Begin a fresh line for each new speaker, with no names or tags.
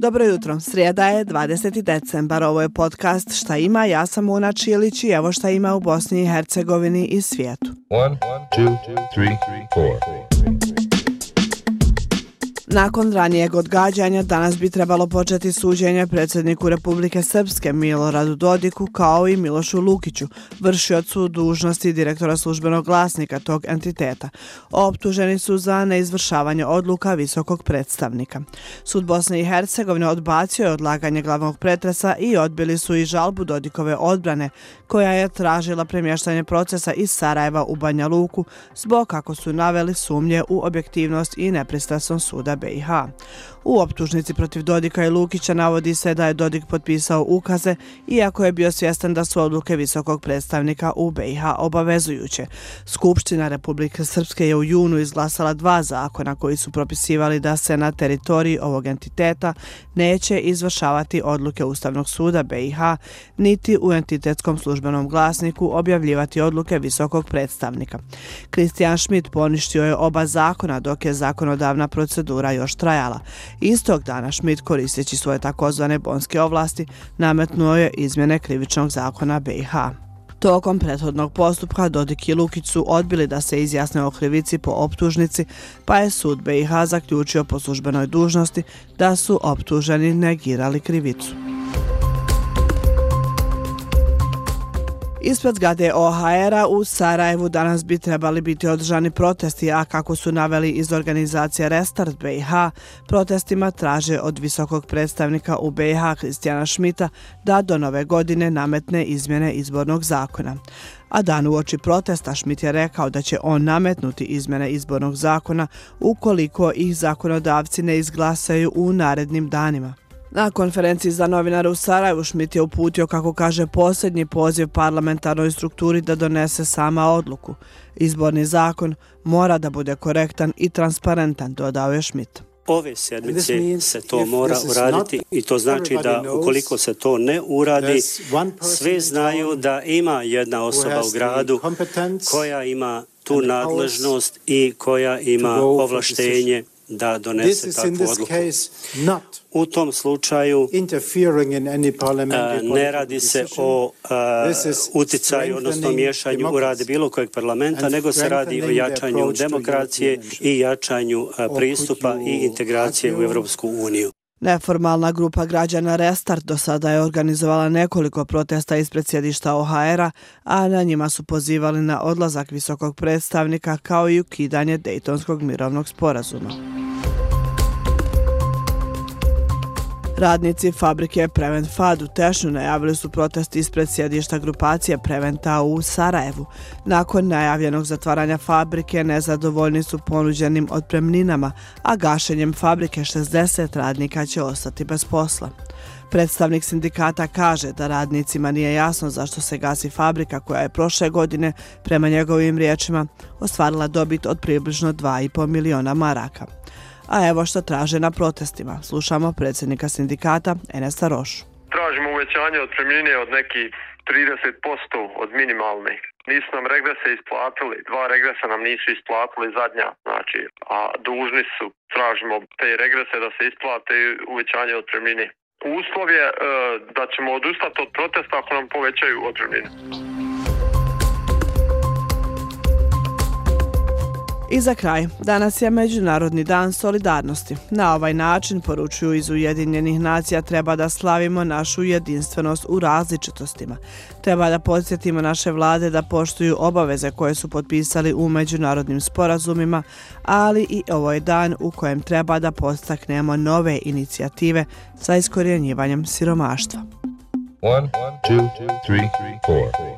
Dobro jutro, srijeda je 20. decembar, ovo je podcast Šta ima, ja sam Una Čilić i evo šta ima u Bosni i Hercegovini i svijetu. One, two, three, Nakon ranijeg odgađanja, danas bi trebalo početi suđenje predsjedniku Republike Srpske Miloradu Dodiku kao i Milošu Lukiću, vršiocu dužnosti direktora službenog glasnika tog entiteta. Optuženi su za neizvršavanje odluka visokog predstavnika. Sud Bosne i Hercegovine odbacio je odlaganje glavnog pretresa i odbili su i žalbu Dodikove odbrane, koja je tražila premještanje procesa iz Sarajeva u Banja Luku zbog kako su naveli sumnje u objektivnost i nepristrasnost suda BiH. BiH. U optužnici protiv Dodika i Lukića navodi se da je Dodik potpisao ukaze, iako je bio svjestan da su odluke visokog predstavnika u BiH obavezujuće. Skupština Republike Srpske je u junu izglasala dva zakona koji su propisivali da se na teritoriji ovog entiteta neće izvršavati odluke Ustavnog suda BiH, niti u entitetskom službenom glasniku objavljivati odluke visokog predstavnika. Kristijan Schmidt poništio je oba zakona dok je zakonodavna procedura još trajala. Istog dana Schmidt koristeći svoje takozvane bonske ovlasti nametnuo je izmjene krivičnog zakona BiH. Tokom prethodnog postupka Dodik i Lukić su odbili da se izjasne o krivici po optužnici, pa je sud BiH zaključio po službenoj dužnosti da su optuženi negirali krivicu. Ispred zgrade OHR-a u Sarajevu danas bi trebali biti održani protesti, a kako su naveli iz organizacije Restart BiH, protestima traže od visokog predstavnika u BiH Kristijana Šmita da do nove godine nametne izmjene izbornog zakona. A dan u oči protesta Šmit je rekao da će on nametnuti izmjene izbornog zakona ukoliko ih zakonodavci ne izglasaju u narednim danima. Na konferenciji za novinare u Sarajevu Šmit je uputio, kako kaže, posljednji poziv parlamentarnoj strukturi da donese sama odluku. Izborni zakon mora da bude korektan i transparentan, dodao je Šmit.
Ove sedmice se to mora uraditi i to znači da ukoliko se to ne uradi, sve znaju da ima jedna osoba u gradu koja ima tu nadležnost i koja ima ovlaštenje da donese takvu odluku. U tom slučaju ne radi se o uticaju, odnosno miješanju u rade bilo kojeg parlamenta, nego se radi o jačanju demokracije i jačanju pristupa i integracije u Evropsku uniju.
Neformalna grupa građana Restart do sada je organizovala nekoliko protesta ispred sjedišta OHR-a, a na njima su pozivali na odlazak visokog predstavnika kao i ukidanje Dejtonskog mirovnog sporazuma. Radnici fabrike Prevent Fad u Tešnju najavili su protest ispred sjedišta grupacije Preventa u Sarajevu. Nakon najavljenog zatvaranja fabrike nezadovoljni su ponuđenim otpremninama, a gašenjem fabrike 60 radnika će ostati bez posla. Predstavnik sindikata kaže da radnicima nije jasno zašto se gasi fabrika koja je prošle godine, prema njegovim riječima, ostvarila dobit od približno 2,5 miliona maraka. A evo što traže na protestima. Slušamo predsjednika sindikata Enesa Rošu.
Tražimo uvećanje od premijenje od neki 30% od minimalne. Nisu nam regrese isplatili, dva regresa nam nisu isplatili zadnja, znači, a dužni su, tražimo te regrese da se isplate uvećanje od premijenje. Uslov je e, da ćemo odustati od protesta ako nam povećaju od
I za kraj, danas je Međunarodni dan solidarnosti. Na ovaj način, poručuju iz Ujedinjenih nacija, treba da slavimo našu jedinstvenost u različitostima. Treba da podsjetimo naše vlade da poštuju obaveze koje su potpisali u međunarodnim sporazumima, ali i ovo je dan u kojem treba da postaknemo nove inicijative sa iskorjenjivanjem siromaštva. One, two, three,